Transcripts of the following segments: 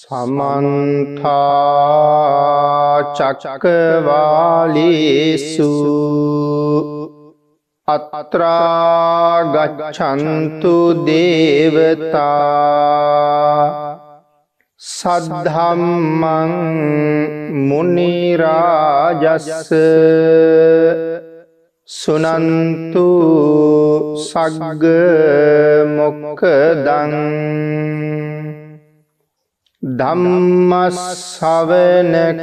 සමන්තාචක්කවාලේසු අත්‍රාගච්චන්තු දේවතා සද්ධම්මං මුනිරාජස්ස සුනන්තු සග්ග මොක්කදං ධම්මස්සවන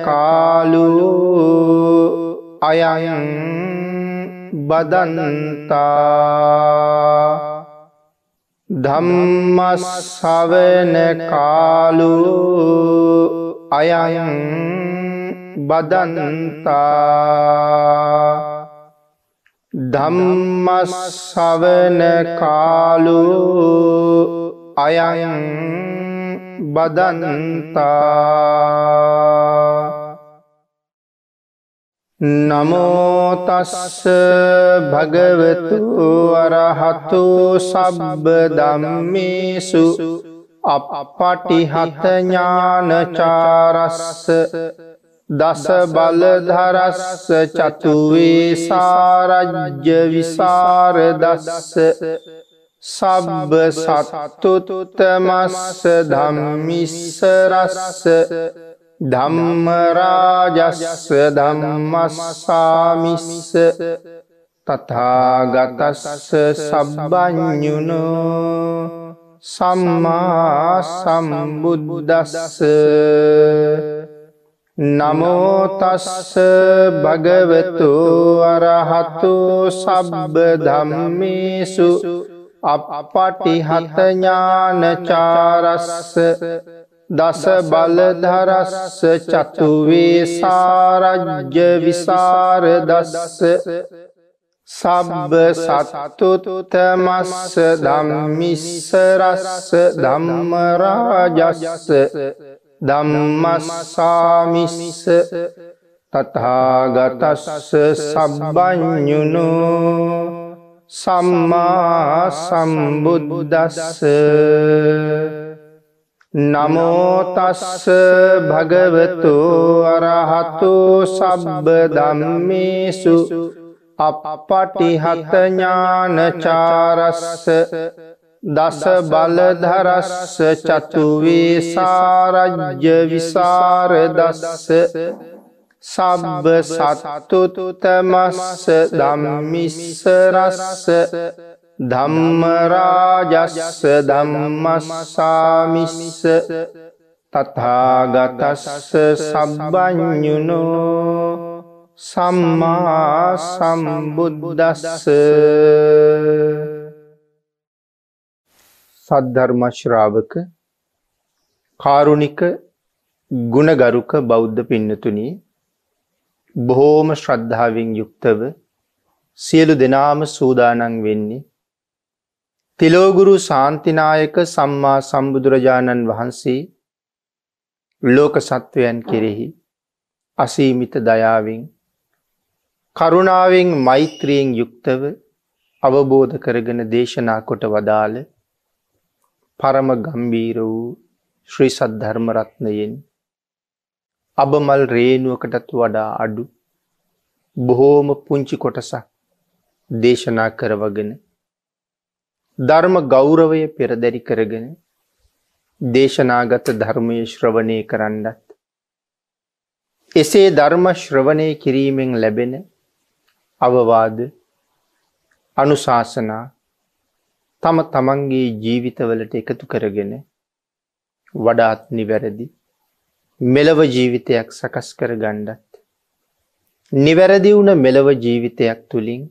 කාලු අයයන් බදන්තා. ධම්මස්සවන කාලු අයයන් බදන්තා. ධම්මස්සවන කාලු අයයන් බදන්තා. නමෝතස්ස භගවතු අරහතු සබ්බ දම්මේසු අපපටිහතඥානචාරස්ස දස බලධරස්ස චතුවේ සාරජ්‍ය විසාරදස්ස. සබ්බ සත්තුතුත්තමස්ස ධම්මිස්සරස්ස ධම්මරාජස්ස ධම්මස්සාමිස්ස තථාගතස්ස සබ්බඥුනෝ සම්මා සම්බුද්දස්ස නමෝතස්ස භගවතු අරහතු සබ්බ ධම්මේසු අපපටිහතඥානචාරස්ස දස බලධරස්ස චතුවේ සාරජ්‍ය විසාරදස්ස සබ්බ සත්තුතුතමස්ස ධම්මිස්සරස්ස ධම්මරාජස්ස ධම්මස්සාමිස්ස තථාගතස්ස සබ්බඥුනෝ සම්මා සම්බුද්දස්ස. නමෝතස්ස භගවතු අරහතු සබ්බ දම්මේසු අපපටිහතඥානචාරස්ස දස බලධරස්ස චතුවේ සාරජ්‍ය විසාරදස්ස. සබ්බ සත්තුතුතමස්ස ධම්මිස්සරස්ස ධම්මරාජස්ස ධම්මස්සාමිස්ස තථාගතස්ස සබ්බඥුනෝ සම්මා සම්බුද්දස්ස සද්ධර්මශ්‍රාවක කාරුණික ගුණගරුක බෞද්ධ පින්නතුනී බොහෝම ශ්‍රද්ධාවෙන් යුක්තව සියලු දෙනාම සූදානන් වෙන්නේ තිලෝගුරු ශාන්තිනායක සම්මා සම්බුදුරජාණන් වහන්සේ ලෝක සත්වයන් කෙරෙහි අසීමිත දයාවෙන් කරුණාවෙන් මෛත්‍රියෙන් යුක්තව අවබෝධ කරගෙන දේශනා කොට වදාළ පරම ගම්බීර වූ ශ්‍රී සද්ධර්මරත්නයෙන් අබමල් රේනුවකටත් වඩා අඩු. බොහෝම පුංචි කොටසක් දේශනා කරවගෙන ධර්ම ගෞරවය පෙරදැරි කරගෙන දේශනාගත ධර්මය ශ්‍රවණය කරන්නත් එසේ ධර්ම ශ්‍රවණය කිරීමෙන් ලැබෙන අවවාද අනුශාසනා තම තමන්ගේ ජීවිතවලට එකතු කරගෙන වඩාත් නිවැරදි මෙලව ජීවිතයක් සකස් කර ගණ්ඩත්. නිවැරදි වුණ මෙලව ජීවිතයක් තුළින්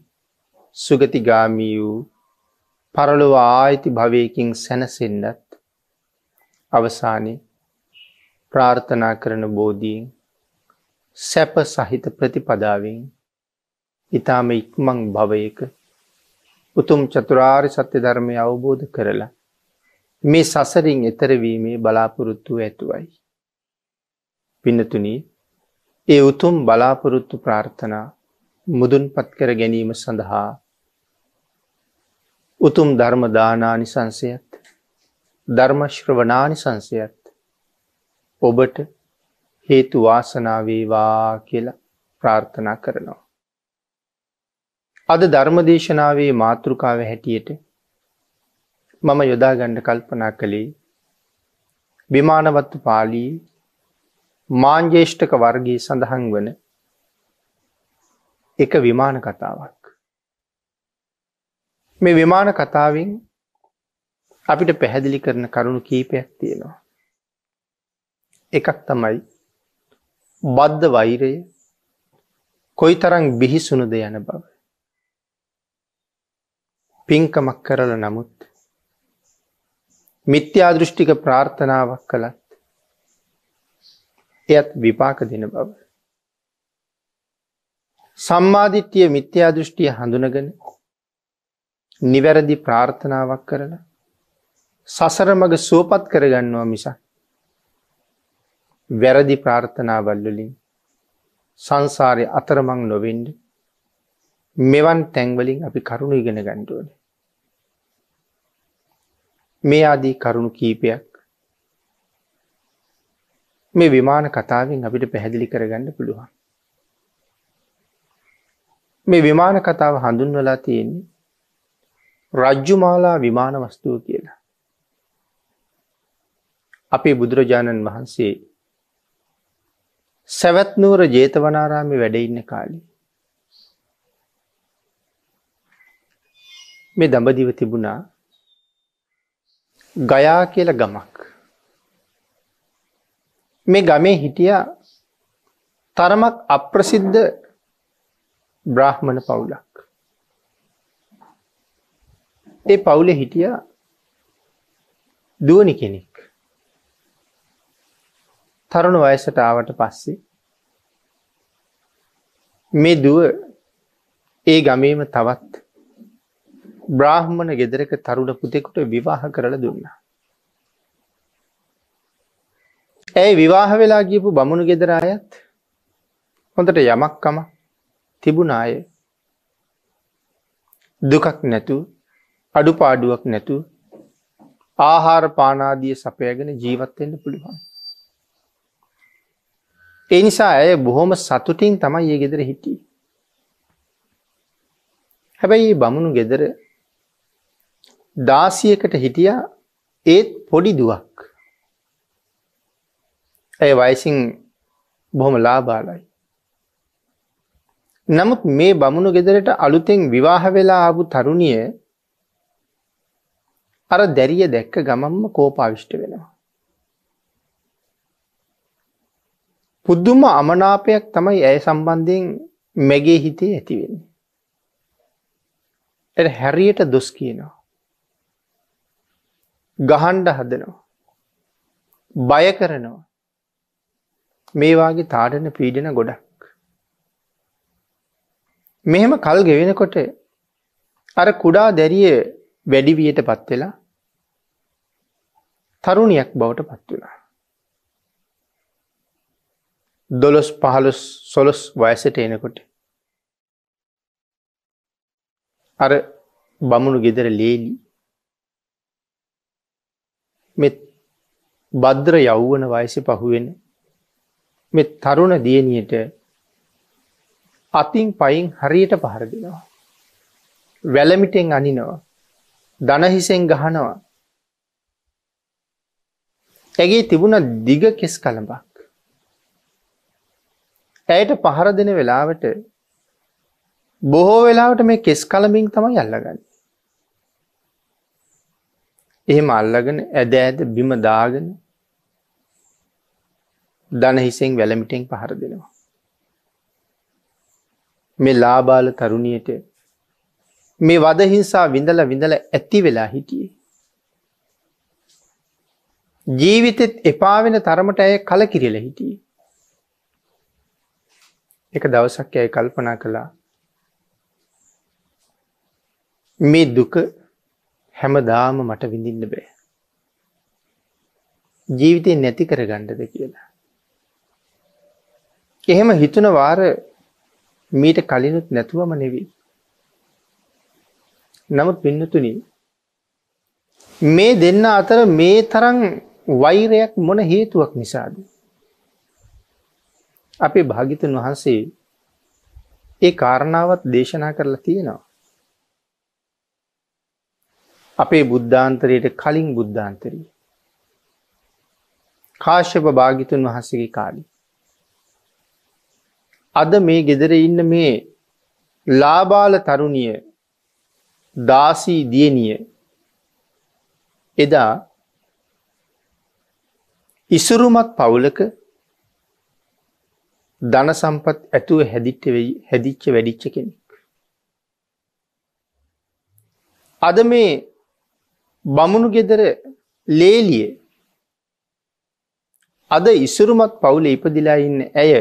සුගතිගාමී වූ පරලොව ආයිති භවයකින් සැනසෙන්ඩත් අවසානය ප්‍රාර්ථනා කරන බෝධීන් සැප සහිත ප්‍රතිපදාවෙන් ඉතාම ඉක්මං භවයක උතුම් චතුරාර් සත්‍ය ධර්මය අවබෝධ කරලා මේ සසරින් එතරවීමේ බලාපොරොත්තු ඇතුවයි. පින්නතුනී ඒ උතුම් බලාපොරොත්තු ප්‍රාර්ථනා මුදුන් පත් කර ගැනීම සඳහා උතුම් ධර්ම දානානි සංසයත් ධර්මශ්‍රවනානි සංසයත් ඔබට හේතු වාසනාවේවා කියලා ප්‍රාර්ථනා කරනවා. අද ධර්මදේශනාවේ මාතෘකාව හැටියට මම යොදාගණ්ඩ කල්පනා කළේ විමානවත්තු පාලී මාංජේෂ්ඨක වර්ගයේ සඳහන් වන එක විමාන කතාවක්. මේ විමාන කතාවෙන් අපිට පැහැදිලි කරන කරුණු කීපයක් තියෙනවා. එකක් තමයි බද්ධ වෛරය කොයි තරං බිහිසුණුද යන බව. පින්කමක් කරල නමුත් මිත්‍යාදෘෂ්ටික ප්‍රාර්ථනාවක් කළත් එයත් විපාක දෙන බව. සම්මාධිට්්‍යය මිත්‍යාදෘෂ්ටිය හඳුනගෙන නිවැරදි ප්‍රාර්ථනාවක් කරලා සසර මග සුවපත් කරගන්නවා මිසක් වැරදි ප්‍රාර්ථනාවල්වලින් සංසාරය අතරමං නොවෙන්ඩ මෙවන් තැන්වලින් අපි කරුණු ඉගෙන ගණ්ඩුවන. මේ ආදී කරුණු කීපයක් මේ විමාන කතාවෙන් අපිට පැහැදිලි කරගන්න පුළුවන්. මේ විමාන කතාව හඳුන්වලා තියෙන්නේ රජ්ජුමාලා විමාන වස්තුව කියලා. අපේ බුදුරජාණන් වහන්සේ සැවැත්නුවර ජේතවනාරාමි වැඩඉන්න කාලි. මේ දඹදිව තිබුණා ගයා කියල ගමක්. මේ ගමේ හිටිය තරමක් අප්‍රසිද්ධ බ්‍රාහ්මණ පවුලක්. ඒ පවුල හිටිය දුවනි කෙනෙක්. තරුණ වයසට ආවට පස්සේ මේ දුව ඒ ගමේම තවත් බ්‍රාහ්මණ ගෙදරක තරුණ පුතෙකුට විවාහ කරල දුන්නා. ඇයි විවාහ වෙලා ගියපු බමුණු ගෙදර අයත් හොඳට යමක්කම තිබුණ අය දුකක් නැතු අඩු පාඩුවක් නැතු ආහාර පානාදිය සපයගෙන ජීවත්වෙන්න පුළුවන්. ඒ නිසා ඇය බොහොම සතුටින් තමයි ඒ ගෙදර හිටිය. හැබැයි බමුණු ගෙදර දාසියකට හිටිය ඒත් පොඩි දුවක්. ඇය වයිසින් බොහොම ලාබාලයි. නමුත් මේ බමුණු ගෙදරට අලුතෙන් විවාහ වෙලා ආපු තරුණිය අර දැරිය දැක්ක ගමම්ම කෝපාවිෂ්ට වෙනවා. පුද්දුම අමනාපයක් තමයි ඇය සම්බන්ධයෙන් මැගේ හිතේ ඇතිවෙන්නේ. එ හැරියට දොස් කියනවා. ගහන්ඩ හදනවා. බය කරනවා. මේවාගේ තාඩන පීඩන ගොඩක්. මෙහෙම කල් ගෙවෙනකොට අර කුඩා දැරිය වැඩිවියට පත්වෙලා තරුණයක් බවට පත් වනා. දොළොස් පහළොස් සොලොස් වයසට එනකොට. අර බමුණු ගෙදර ලේලි මෙ බද්‍ර යව්වන වයස පහුවෙන මෙ තරුණ දියණියට අතින් පයින් හරියට පහර දෙනවා. වැලමිටෙන් අනිනවා. දනහිසෙන් ගහනවා. ඇගේ තිබුණ දිග කෙස් කළඹක්. ඇයට පහර දෙන වෙලාවට බොහෝ වෙලාවට මේ කෙස් කලමින් තමයි අල්ලගන්න. එහෙම අල්ලගෙන ඇද ඇද බිම දාගෙන දන හිසෙන් වැලමිටෙන් පහර දෙනවා. මේ ලාබාල තරුණියට මේ වදහිංසා විඳල විඳල ඇති වෙලා හිටියේ. ජීවිතෙත් එපාවෙන තරමට ඇය කල කිරෙල හිටියේ. එක දවසක් ඇය කල්පනා කළා මේ දුක හැමදාම මට විඳින්න බෑ. ජීවිතය නැති කර ගණ්ඩද කියලා. එහෙම හිතුන වාර මීට කලිනුත් නැතුවම නෙවී. නමුත් පින්නතුන මේ දෙන්න අතර මේ තරන් වෛරයක් මොන හේතුවක් නිසාද. අපේ භාගිතන් වහන්සේ ඒ කාරණාවත් දේශනා කරලා තියෙනවා. අපේ බුද්ධාන්තරයට කලින් බුද්ධාන්තරී. කාශ්‍යප භාගිතුන් වහන්සගේ කාලි. අද මේ ගෙදර ඉන්න මේ ලාබාල තරුණිය දාසී දියනිය එදා ඉසුරුමත් පවුලක ධන සම්පත් ඇතුව හැදිට්ට හැදිච්ච වැඩිච්ච කෙනෙක්. අද මේ බමුණු ගෙදර ලේලිය අද ඉසුරුමත් පවුල ඉපදිලා ඉන්න ඇය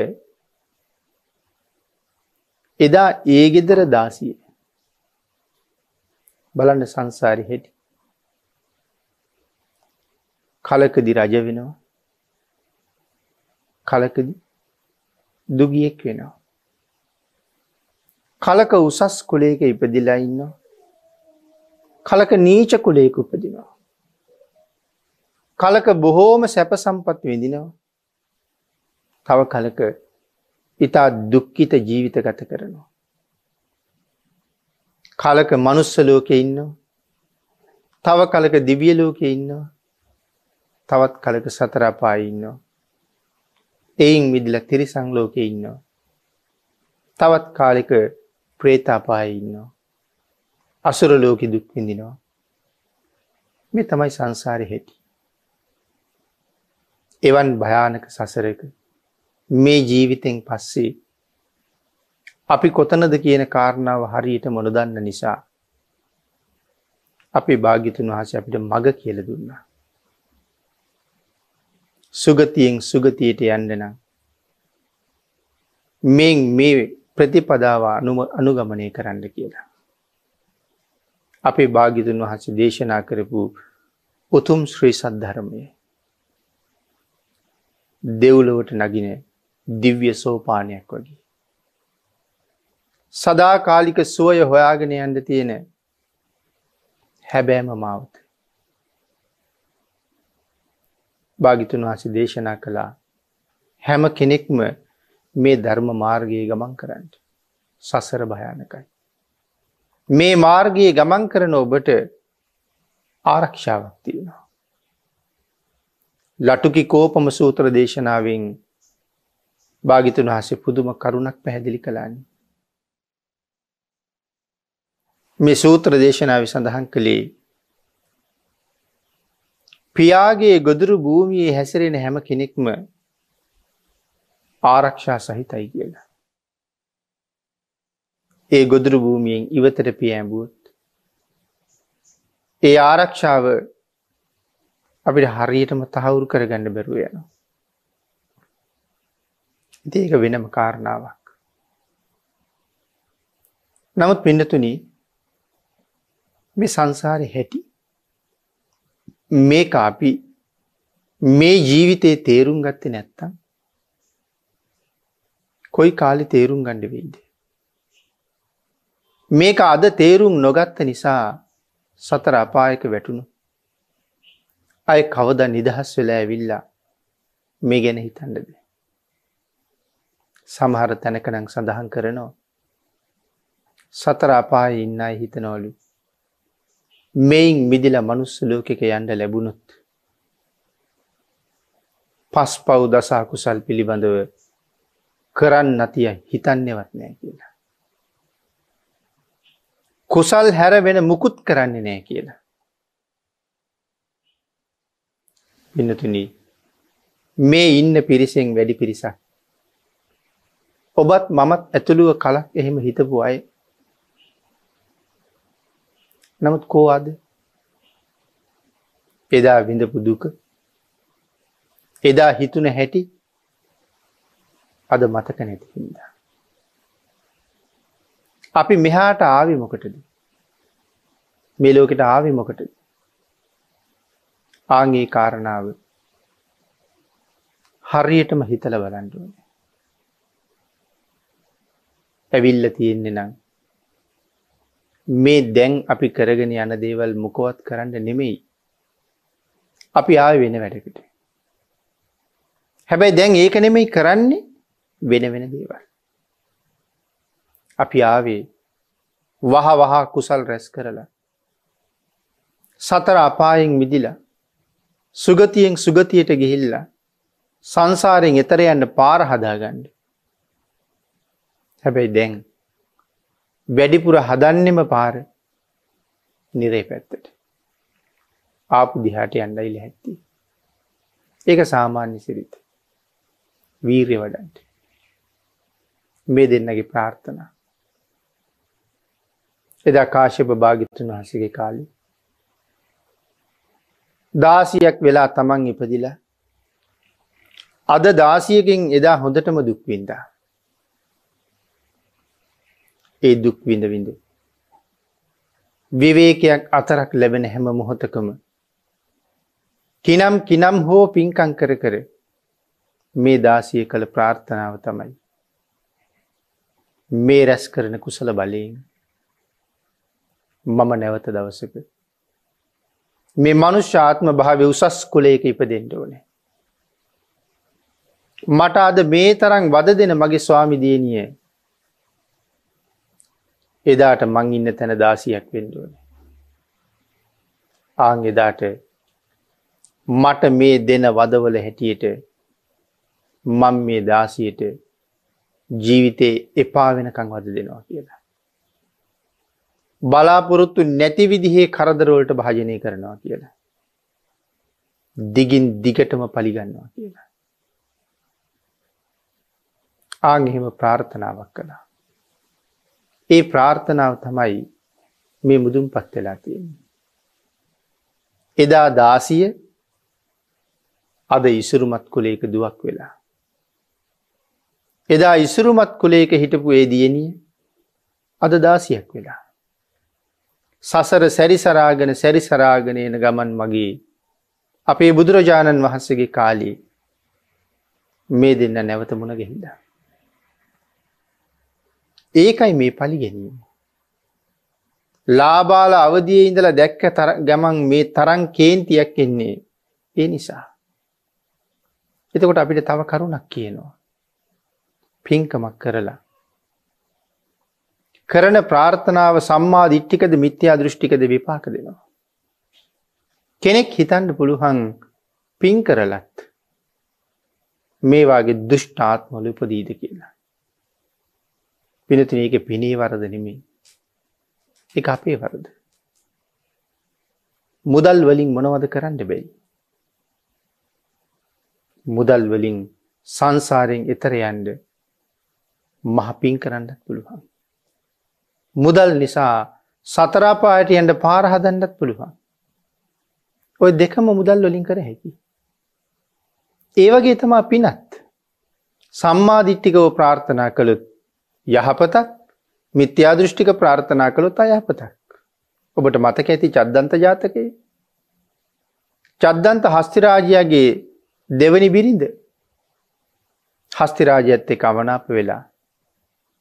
එදා ඒ ගෙදර දාසිය. බලන්න සංසාරි හෙටි. කලකදි රජ වෙනවා. කලකදි දුගියෙක් වෙනවා. කලක උසස් කුලේක ඉපදිලා ඉන්නවා. කලක නීච කුලේක උපදිනවා. කලක බොහෝම සැප සම්පත් විඳිනවා. තව කලක ඉතා දුක්කිත ජීවිත ගත කරනවා. කලක මනුස්ස ලෝකෙ ඉන්නවා. තව කලක දිවිය ලෝකෙ ඉන්නවා. තවත් කලක සතරාපාය ඉන්නවා. එයින් මිදිල තිරිසං ලෝකෙ ඉන්නවා. තවත් කාලෙක ප්‍රේතාපාය ඉන්නවා. අසුර ලෝකෙ දුක් විඳිනවා. මේ තමයි සංසාරය හෙටි. එවන් භයානක සසරක මේ ජීවිතෙන් පස්සේ අපි කොතනද කියන කාරණාව හරියට මොනදන්න නිසා අපි භාගිතුන් වහස අපිට මග කියල දුන්නා. සුගතියෙන් සුගතියට යන්නනම් මෙන් මේ ප්‍රතිපදාව අනුම අනුගමනය කරන්න කියලා. අපේ භාගිතුන් වහස දේශනා කරපු උතුම් ශ්‍රී සද්ධර්මය දෙව්ලොවට නගින දිව්‍ය සෝපානයක් වගේ. සදාකාලික සුවය හොයාගෙන යන්න තියෙන හැබෑම මාවත. භාගිතුන් වහස දේශනා කළා හැම කෙනෙක්ම මේ ධර්ම මාර්ගයේ ගමන් කරන්න. සසර භයානකයි. මේ මාර්ගයේ ගමන් කරන ඔබට ආරක්ෂාවක් තියෙනවා. ලටුකි කෝපම සූත්‍ර දේශනාවෙන් භාගිතුන් වහසේ පුදුම කරුණක් පැහැදිලි කලාන්නේ. මේ සූත්‍ර දේශනාව සඳහන් කළේ පියාගේ ගොදුරු භූමියයේ හැසිරෙන හැම කෙනෙක්ම ආරක්ෂා සහිතයි කියලා. ඒ ගොදුරු භූමියෙන් ඉවතට පියෑඹුවත්. ඒ ආරක්ෂාව අපිට හරියටම තහවුරු කරගන්න බැරුව යනවා. ඒක වෙනම කාරණාවක්. නමුත් පින්නතුන මේ සංසාරය හැටි මේ අපි මේ ජීවිතයේ තේරුම් ගත්ත නැත්තම් කොයි කාලි තේරුම් ගණ්ඩ වෙයිද. මේක අද තේරුම් නොගත්ත නිසා සතර අපායක වැටුණු. අය කවද නිදහස් වෙලා ඇවිල්ලා මේ ගැන හිතන්නද. සමහර තැනකනං සඳහන් කරනවා. සතර අපාය ඉන්න අයි හිතනවලු. මෙයින් මිදිල මනුස්ස ලෝකෙක යන්ඩ ලැබුණොත්. පස් පව් දසාකුසල් පිළිබඳව කරන්න නතිය හිතන්නේවත් නෑ කියලා. කුසල් හැර වෙන මුකුත් කරන්නේ නෑ කියලා. පින්නතුන මේ ඉන්න පිරිසෙන් වැඩි පිරිසක් ඔබත් මමත් ඇතුළුව කලක් එහෙම හිතපු අය. නමුත් කෝ අද එදා විඳපු දුක. එදා හිතුන හැටි අද මතක නැති හින්දා. අපි මෙහාට ආවි මොකටද? මේ ලෝකට ආවි මොකටද? ආගේ කාරණාව හරියටම හිතල බලන්ඩුවනේ ඇවිල්ල තියෙන්නේ නම් මේ දැන් අපි කරගෙන යන දේවල් මොකවත් කරන්න නෙමෙයි අපි ආය වෙන වැඩකට. හැබැයි දැන් ඒක නෙමෙයි කරන්නේ වෙන වෙන දේවල්. අපි ආවේ වහ වහා කුසල් රැස් කරලා. සතර අපායෙන් මිදිලා සුගතියෙන් සුගතියට ගිහිල්ලා සංසාරයෙන් එතර යන්න පාර හදාගන්න. හැබැයි දැන් වැඩිපුර හදන්නෙම පාර නිරේ පැත්තට. ආපු දිහාට යන්නයිල හැත්ති. ඒක සාමාන්‍ය සිරිත. වීරය වඩන්ට. මේ දෙන්නගේ ප්‍රාර්ථනා. එදා කාශප භාගිත්තුන් වහසගේ කාලි. දාසියක් වෙලා තමන් ඉපදිලා. අද දාසියකින් එදා හොඳටම දුක්වින්දා. ඒ දුක් විඳ විඳ. විවේකයක් අතරක් ලැබෙන හැම මොහොතකම. කිනම් කිනම් හෝ පින්කං කර කර මේ දාසිය කළ ප්‍රාර්ථනාව තමයි. මේ රැස් කරන කුසල බලයෙන් මම නැවත දවසක. මේ මනුෂ්‍යාත්ම භාව උසස් කුලේක ඉපදෙන්ට ඕනේ. මට අද මේ තරම් වද දෙන මගේ ස්වාමිදියනිය එදාට මං ඉන්න තැන දාසියක් වෙන්ඩුවනේ. ආං එදාට මට මේ දෙන වදවල හැටියට මං මේ දාසියට ජීවිතේ එපා වෙනකං වද දෙනවා කියලා. බලාපොරොත්තු නැති විදිහේ කරදරවලට භාජනය කරනවා කියලා. දිගින් දිගටම පලිගන්නවා කියලා. ආගෙහෙම ප්‍රාර්ථනාවක් කළා. ඒ ප්‍රාර්ථනාව තමයි මේ මුදුන් පත් වෙලා තියෙන්නේ. එදා දාසිය අද ඉසුරුමත් කුලේක දුවක් වෙලා. එදා ඉසුරුමත් කුලේක හිටපු ඒ දියණිය අද දාසියක් වෙලා. සසර සැරිසරාගෙන සැරිසරාගෙන එන ගමන් මගේ අපේ බුදුරජාණන් වහන්සේගේ කාලේ මේ දෙන්න නැවත මුණ ගෙහිලා. ඒකයි මේ පලි ගැනීම. ලාබාල අවදිය ඉඳලා දැක්ක ගමන් මේ තරන් කේන්තියක් එන්නේ ඒ නිසා. එතකොට අපිට තව කරුණක් කියනවා. පින්කමක් කරලා. කරන ප්‍රාර්ථනාව සම්මා දිට්ටිකද මිත්‍යා දෘෂ්ටිකද විපාක දෙනවා. කෙනෙක් හිතන්ඩ පුළුවන් පින් කරලත් මේවාගේ දුෂ්ටාත්මල උපදීද කියලා. පිනතින ඒක පිනේ වරද නෙමේ එක අපේ වරද. මුදල් වලින් මොනවද කරන්න බැයි. මුදල් වලින් සංසාරයෙන් එතර යන්ඩ මහපින් කරන්නත් පුළුවන්. මුදල් නිසා සතරාපායට යන්ට පාරහදන්නත් පුළුවන්. ඔය දෙකම මුදල් වලින් කර හැකි. ඒවගේ තමා පිනත් සම්මාධිට්ටිකව ප්‍රාර්ථනා කළුත් යහපතක් මිත්‍යාදෘෂ්ටික ප්‍රාර්ථනා කළොත් අයහපතක්. ඔබට මතක ඇති චද්දන්ත ජාතකයේ. චද්දන්ත හස්තිරාජයාගේ දෙවනි බිරිඳ හස්තිරාජයත්ත කමනාප වෙලා.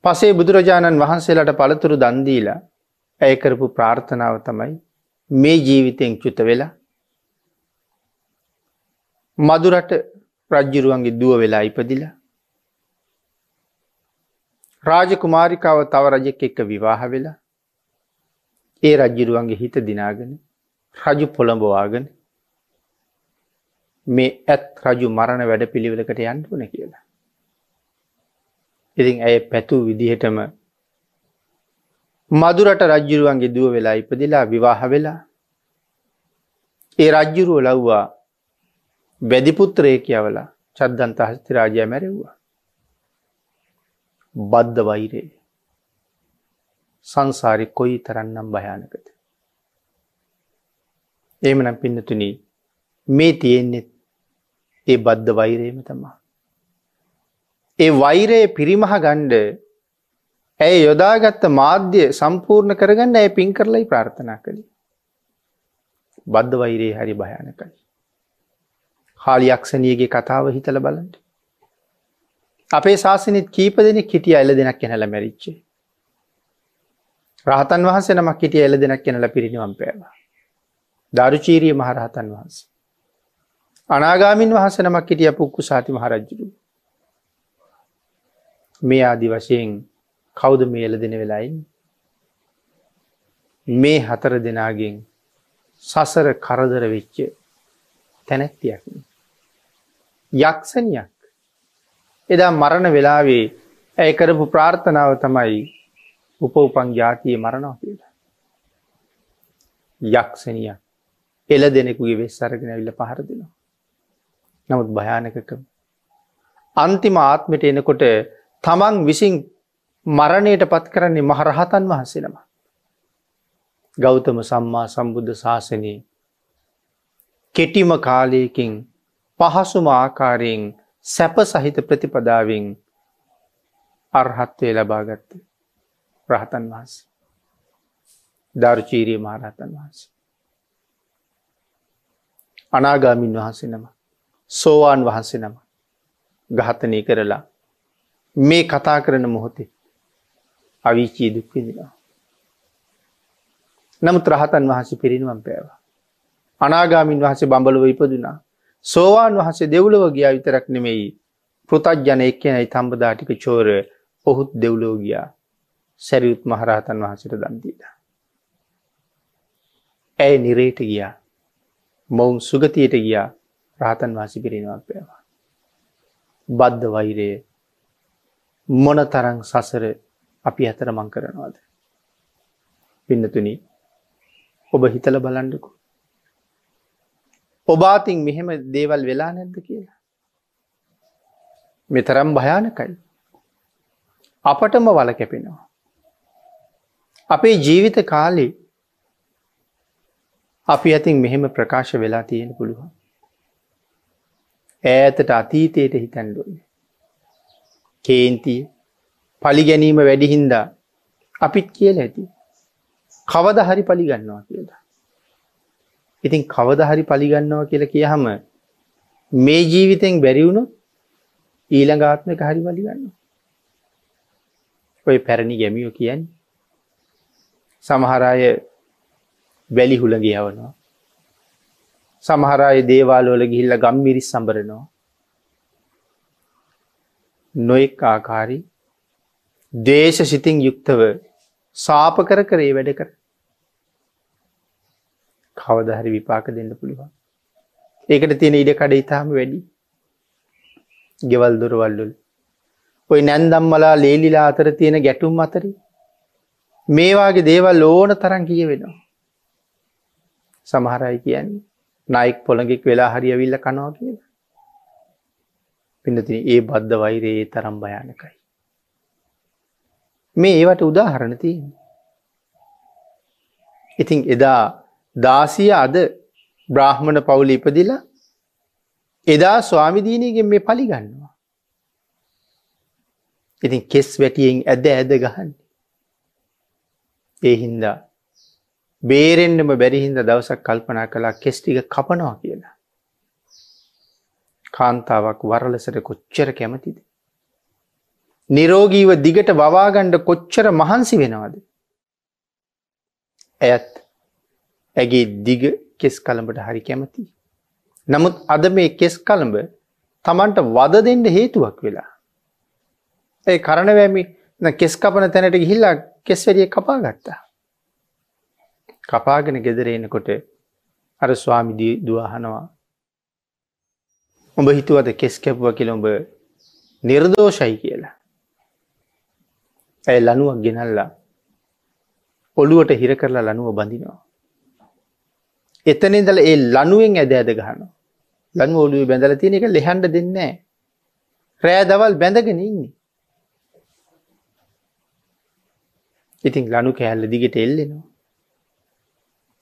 පසේ බුදුරජාණන් වහන්සේලට පළතුරු දන්දීලා ඇයකරපු ප්‍රාර්ථනාව තමයි මේ ජීවිතයෙන් චුත වෙලා මදුරට රජ්ජුරුවන්ගේ දුව වෙලා ඉපදිලා රාජකුමාරිකාව තව රජෙක් එක්ක විවාහ වෙලා ඒ රජ්ජිරුවන්ගේ හිත දිනාගෙන රජු පොළඹවාගෙන මේ ඇත් රජු මරණ වැඩ පිළිවෙලකට යන්ටුන කියලා. ඉතින් ඇය පැතු විදිහටම මදුරට රජ්ජුරුවන්ගේ දුව වෙලා ඉපදිලා විවාහ වෙලා ඒ රජ්ජුරුව ලව්වා බැදිපුත්‍රය කියවලා චද්දන්ත හස්ති රාජය මැරෙව්වා. බද්ධ වෛරේ සංසාරි කොයි තරන්නම් භයානකද. ඒමනම් පින්නතුනී මේ තියෙන්නෙත් ඒ බද්ධ වෛරේම තමා. ඒ වෛරයේ පිරිමහ ගණ්ඩ ඇය යොදාගත්ත මාධ්‍ය සම්පූර්ණ කරගන්න ඇය පින් කරලයි ප්‍රාර්ථනා කළේ. බද්ධ වෛරයේ හරි භයානකයි. හාලියක්ෂණයගේ කතාව හිතල බලන්ට. අපේ ශාසනත් කීප දෙනෙක් හිටිය එල දෙනක් කෙනල මැරිච්චේ. රහතන් වහන්සේ නමක් හිටිය එල දෙනක් කෙනල පිරිනිවම් පෑවා. දරුචීරිය මහරහතන් වහන්සේ. අනාගාමින් වහස නමක් හිටිය පුක්කු සාති මහරජ්ජුරු. මේ ආදි වශයෙන් කෞුද මේල දෙන වෙලායින්. මේ හතර දෙනාගෙන් සසර කරදර වෙච්ච තැනැත්තියක්. යක්ෂණයක් එදා මරණ වෙලාවේ ඇය කරපු ප්‍රාර්ථනාව තමයි උප උපන් ජාතිය මරණවා කියලා. යක්ෂණිය එල දෙනෙකුගේ වෙස් අරගෙන ඇවිල්ල පහර දෙනවා. නමුත් භයානකකම. අන්තිම ආත්මට එනකොට තමන් විසින් මරණයට පත් කරන්නේ මහරහතන් වහන්සේනම. ගෞතම සම්මා සම්බුද්ධ ශාසනයේ කෙටිම කාලයකින් පහසුම ආකාරයෙන් සැප සහිත ප්‍රතිපදාවෙන් අර්හත්වය ලබාගත්ත රහතන් වහන්ස. ධර්චීරී මහරහතන් වහන්ස. අනාගාමින් වහන්සේ නම සෝවාන් වහන්සේ නම ගහතනය කරලා මේ කතා කරන මොහොතේ අවිචී දුක්විදිනවා. නමුත් රහතන් වහන්සේ පිරිනිවම් පෑවා. අනාගාමින් වහසේ බඹලව ඉපදුනා. සෝවාන් වහසේ දෙව්ලව ගියා විතරක් නෙමෙයි පෘතජ්ජන එක්කනයි තම්බදාටික චෝර ඔහුත් දෙව්ලෝගයා සැරියුත් මහරහතන් වහසට දන්දීට. ඇය නිරේට ගියා මොවුන් සුගතියට ගියා රහතන් වාසි පිරිනිවක් පෑවා. බද්ධ වෛරය මොන තරං සසර අපි ඇතර මං කරනවාද. පින්නතුනි ඔබ හිතල බලන්ඩකු. ඔබාතින් මෙහෙම දේවල් වෙලා නැද්ද කියලා. මෙතරම් භයානකයි. අපටම වල කැපෙනවා. අපේ ජීවිත කාලේ අපි ඇතින් මෙහෙම ප්‍රකාශ වෙලා තියෙන පුළුවන්. ඈතට අතීතයට හිතැන්ඩුවන්න. කේන්තිය පලි ගැනීම වැඩිහින්දා අපිත් කියල ඇති. කවද හරි පලිගන්නවා කියලා. ඉතින් කවද හරි පලිගන්නවා කියල කියහම මේ ජීවිතෙන් බැරිවුණු ඊළඟාත්මක හරි පලිගන්න. ඔය පැරණි ගැමියෝ කියන්න සමහරය වැලි හුළඟ යවනවා. සමහරය දේවාලෝල ගිහිල්ල ගම්මිරිස් සම්බරනවා. නොෙක් ආකාරී දේශ සිතින් යුක්තව සාප කර කරේ වැඩ කර කවදහරි විපාක දෙන්න පුළුවන්. ඒකට තියෙන ඉඩ කඩ ඉතාම වැඩි ගෙවල් දොරවල්ලුල්. ඔය නැන්දම්මලා ලේලිලා අතර තියෙන ගැටුම් අතරි මේවාගේ දේවල් ඕන තරන් කිය වෙනවා. සමහරයි කියන්නේ නයික් පොළඟෙක් වෙලා හරි ඇවිල්ල කනවා කියල. පිනති ඒ බද්ධ වෛරයේ තරම් භයානකයි. මේ ඒවට උදාහරණ තියෙන. ඉතින් එදා දාසිය අද බ්‍රාහ්මණ පවුල ඉපදිලා එදා ස්වාමිදීනයගෙන් මේ පලිගන්නවා. ඉතින් කෙස් වැටියෙන් ඇද ඇද ගහන්න. ඒ හින්දා බේරෙන්න්නම බැරිහින්ද දවසක් කල්පනා කලා කෙස්ටික කපනවා කියලා. කාන්තාවක් වරලසට කොච්චර කැමතිද. නිරෝගීව දිගට වවාගණ්ඩ කොච්චර මහන්සි වෙනවද. ඇයත් ඇගේ දිග කෙස් කළඹට හරි කැමති. නමුත් අද මේ කෙස් කළඹ තමන්ට වද දෙන්න හේතුවක් වෙලා. ඒ කරණවැමි කෙස් කපන තැනට ගිහිල්ලා කෙස් වැඩිය කපා ගත්තා. කපාගෙන ගෙදරෙනකොට අර ස්වාමිදී දවාහනවා. උඹ හිතුවද කෙස් කැපුව කියල උඹ නිර්දෝෂයි කියලා. ඇය ලනුවක් ගෙනල්ලා ඔළුවට හිර කරලා ලනුව බඳිනවා. එතනදල ඒ ලනුවෙන් ඇද ඇද ගහන ලනු ඔලුව බැඳල තියෙන එක ලෙහන්ඩ දෙන්නේ රෑ දවල් බැඳගෙන ඉන්නේ. ඉතින් ලනු කෑල්ල දිගට එල්ලෙනවා.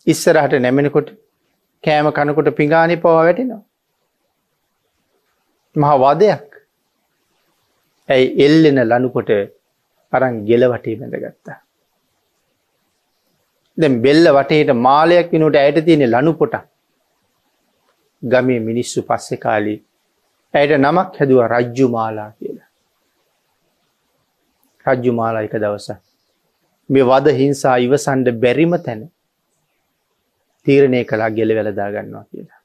ඉස්සරහට නැමෙනකොට කෑම කනකොට පිඟානි පවා වැටෙනවා. මහා වදයක් ඇයි එල්ලෙන ලනුකොට අරන් ගෙල වටේ බැඳගත්තා. දැම් බෙල්ල වටේට මාලයක් වෙනට ඇයට තියෙන ලනු පොට ගමේ මිනිස්සු පස්සෙ කාලී ඇයට නමක් හැදුව රජ්ජු මාලා කියලා. රජ්ජු මාලා එක දවස. මේ වද හිංසා ඉවසන්ඩ බැරිම තැන තීරණය කලා ගෙල වෙලදා ගන්නවා කියලා.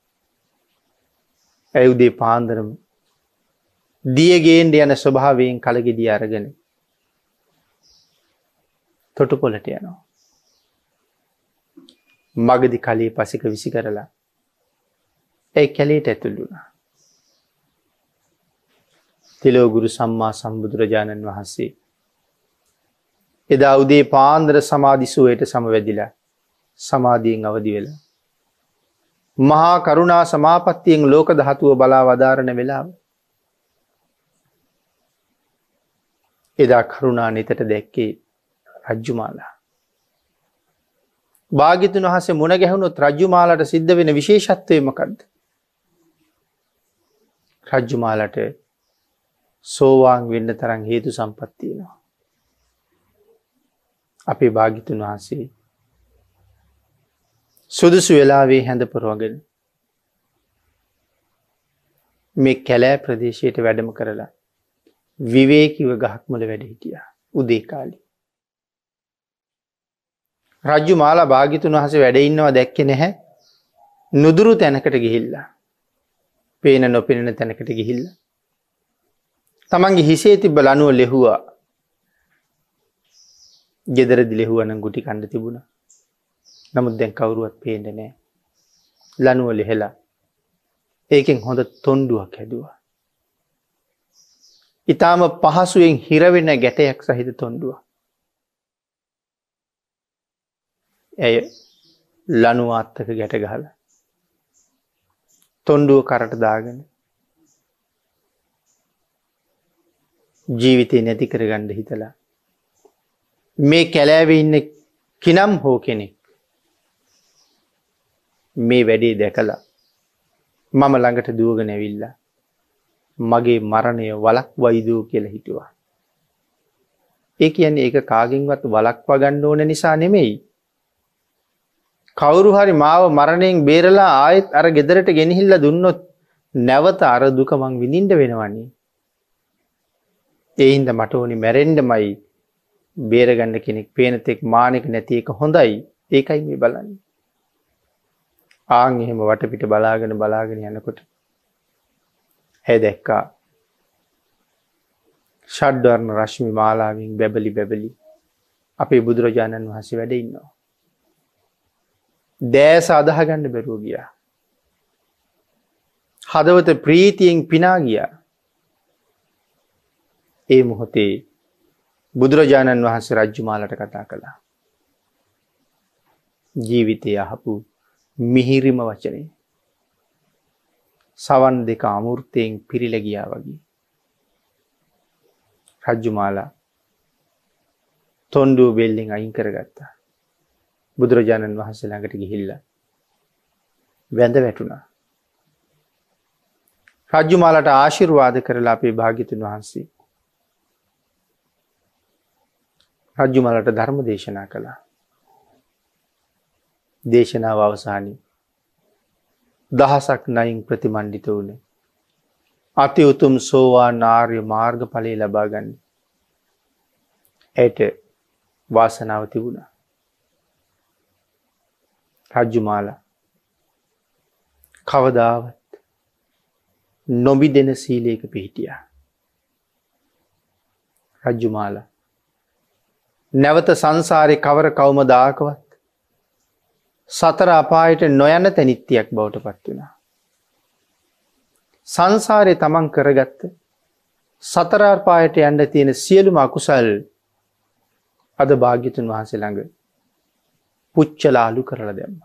ඇයුදේ පාන්දරම දියගේන්ට යන ස්වභාවයෙන් කළගෙදී අරගෙන තොටු පොලට යනවා. මගදි කලේ පසික විසි කරලා ඇයි කැලේට ඇතුළුණා. තිලෝගුරු සම්මා සම්බුදුරජාණන් වහන්සේ. එදා උදේ පාන්දර සමාධිසුවයට සමවැදිලා සමාධීෙන් අවදි වෙලා. මහා කරුණා සමාපත්තියෙන් ලෝක දහතුව බලා වදාරණ වෙලාව. එදා කරුණා නිතට දැක්කේ රජ්ජුමාලා. භාගිතුන් වහසේ මුණ ගැහුණුත් රජ්ජුමාලට සිද්ධ වෙන විශේෂත්වයමකක්ද. රජ්ජුමාලට සෝවාන් වෙන්න තරන් හේතු සම්පත්තියනවා. අපේ භාගිතුන් වහන්සේ සුදුසු වෙලාවේ හැඳ පුරුවගෙන මේ කැලෑ ප්‍රදේශයට වැඩම කරලා විවේකිව ගහක්මල වැඩ හිටිය උදේකාලි. රජ්ජු මාලා භාගිතුන් වහස වැඩඉන්නවා දැක්කෙ නැහැ නුදුරු තැනකට ගිහිල්ලා පේන නොපෙනෙන තැනකට ගිහිල්ල. තමන්ගේ හිසේ තිබ ලනුව ලෙහුවා ගෙදරදි ලෙහුවන ගුටි කණ්ඩ තිබුණ නමුත් දැන් කවුරුවත් පේට නෑ ලනුව ලෙහෙලා ඒකෙන් හොඳ තොන්ඩුවක් හැදවා. ඉතාම පහසුවෙන් හිරවෙන්න ගැටයක් සහිත තොන්ඩුව. ඇය ලනුවාත්තක ගැට ගහල. තොන්ඩුව කරට දාගෙන ජීවිතය නැති කරගණ්ඩ හිතලා. මේ කැලෑව ඉන්න කිනම් හෝ කෙනෙක් මේ වැඩේ දැකලා මම ළඟට දුවගෙන ඇවිල්ලා මගේ මරණය වලක් වයිදූ කියල හිටුවා. ඒ කියන්නේ ඒක කාගෙන්වත් වලක්වා ගණ්ඩ ඕන නිසා නෙමෙයි. කවුරු හරි මාව මරණයෙන් බේරලා ආයෙත් අර ගෙදරට ගෙනහිල්ල දුන්නොත් නැවත අර දුකමං විඳින්ට වෙනවන්නේ. එයින්ද මට ඕනි මැරෙන්ඩමයි බේරගන්න කෙනෙක් පේනතෙක් මානෙක නැති එක හොඳයි ඒකයි මේ බලන්න. ආං එහෙම වටපිට බලාගෙන බලාගෙන යනකොට හැ දැක්කා ෂඩ්වර්ණ රශ්මි මාලාවින් බැබලි බැබලි අපේ බුදුරජාණන් වහස වැඩ ඉන්නවා. දෑස අදහගන්න බැරුව ගියා. හදවත ප්‍රීතියෙන් පිනා ගියා. ඒ මොහොතේ බුදුරජාණන් වහන්සේ රජ්ජුමාලට කතා කළා. ජීවිතය අහපු මිහිරිම වචනේ. සවන් දෙක අමුෘර්තයෙන් පිරිලගියා වගේ. රජ්ජුමාලා තොන්ඩුව බෙල්ලෙන් අයින් කරගත්තා. බුදුරජාණන් වහන්සේ ළඟට ගිහිල්ල. වැඳ වැටුණා. රජ්ජුමාලට ආශිර්වාද කරලා අපේ භාගිතුන් වහන්සේ. රජ්ජුමලට ධර්ම දේශනා කළා. දේශනාව අවසානී දහසක් නයින් ප්‍රතිමණ්ඩිත වුණ. අති උතුම් සෝවා නාර්ය මාර්ග පලේ ලබාගන්න. ඇයට වාසනාව තිබුණ. රජ්ජුමාලා කවදාවත් නොබි දෙන සීලේක පිහිටිය. රජ්ජුමාලා නැවත සංසාරය කවර කවම දාකවත් සතර අපායට නොයන තැනිත්තියක් බවට පත් වුණා. සංසාරය තමන් කරගත්ත සතරාර්පායට යන්න තියෙන සියලුම අකුසල් අද භාග්‍යතුන් වහන්සේ ළඟ පුච්චලාලු කරල දෙම්ම.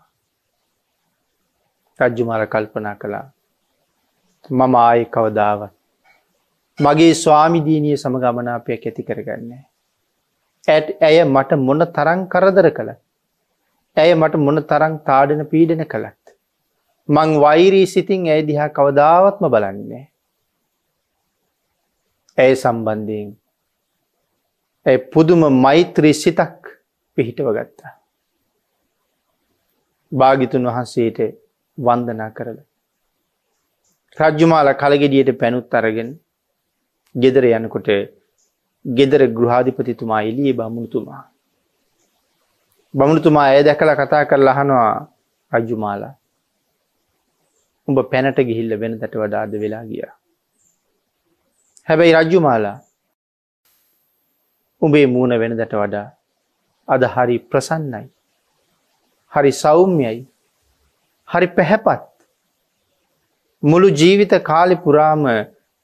රජ්ජුමර කල්පනා කළා මම ආය කවදාවත් මගේ ස්වාමිදීනිය සමගමනාපයක් ඇති කරගන්නේ. ඇත් ඇය මට මොන තරං කරදර කළ ඇය මට මොන තරං තාඩන පීඩන කළත්. මං වෛරී සිතින් ඇය දිහා කවදාවත්ම බලන්නේ. ඇය සම්බන්ධයෙන් ඇ පුදුම මෛත්‍රී සිතක් පිහිටව ගත්තා. භාගිතුන් වහන්සේට වන්දනා කරල. රජ්ජුමාල කළගෙඩියට පැනුත් අරගෙන ගෙදර යනකොට ගෙදර ගෘහාධිපතිතුමා එලිය බමුණුතුමා බමුණුතුමා ඇය දැකලා කතා කරලා අහනවා රජ්ජුමාලා. උඹ පැනට ගිහිල්ල වෙන තැට වඩාද වෙලා ගිය. හැබැයි රජ්ජුමාලා උඹේ මූුණ වෙන දැට වඩා අද හරි ප්‍රසන්නයි. හරි සෞම්යයි හරි පැහැපත් මුළු ජීවිත කාලි පුරාම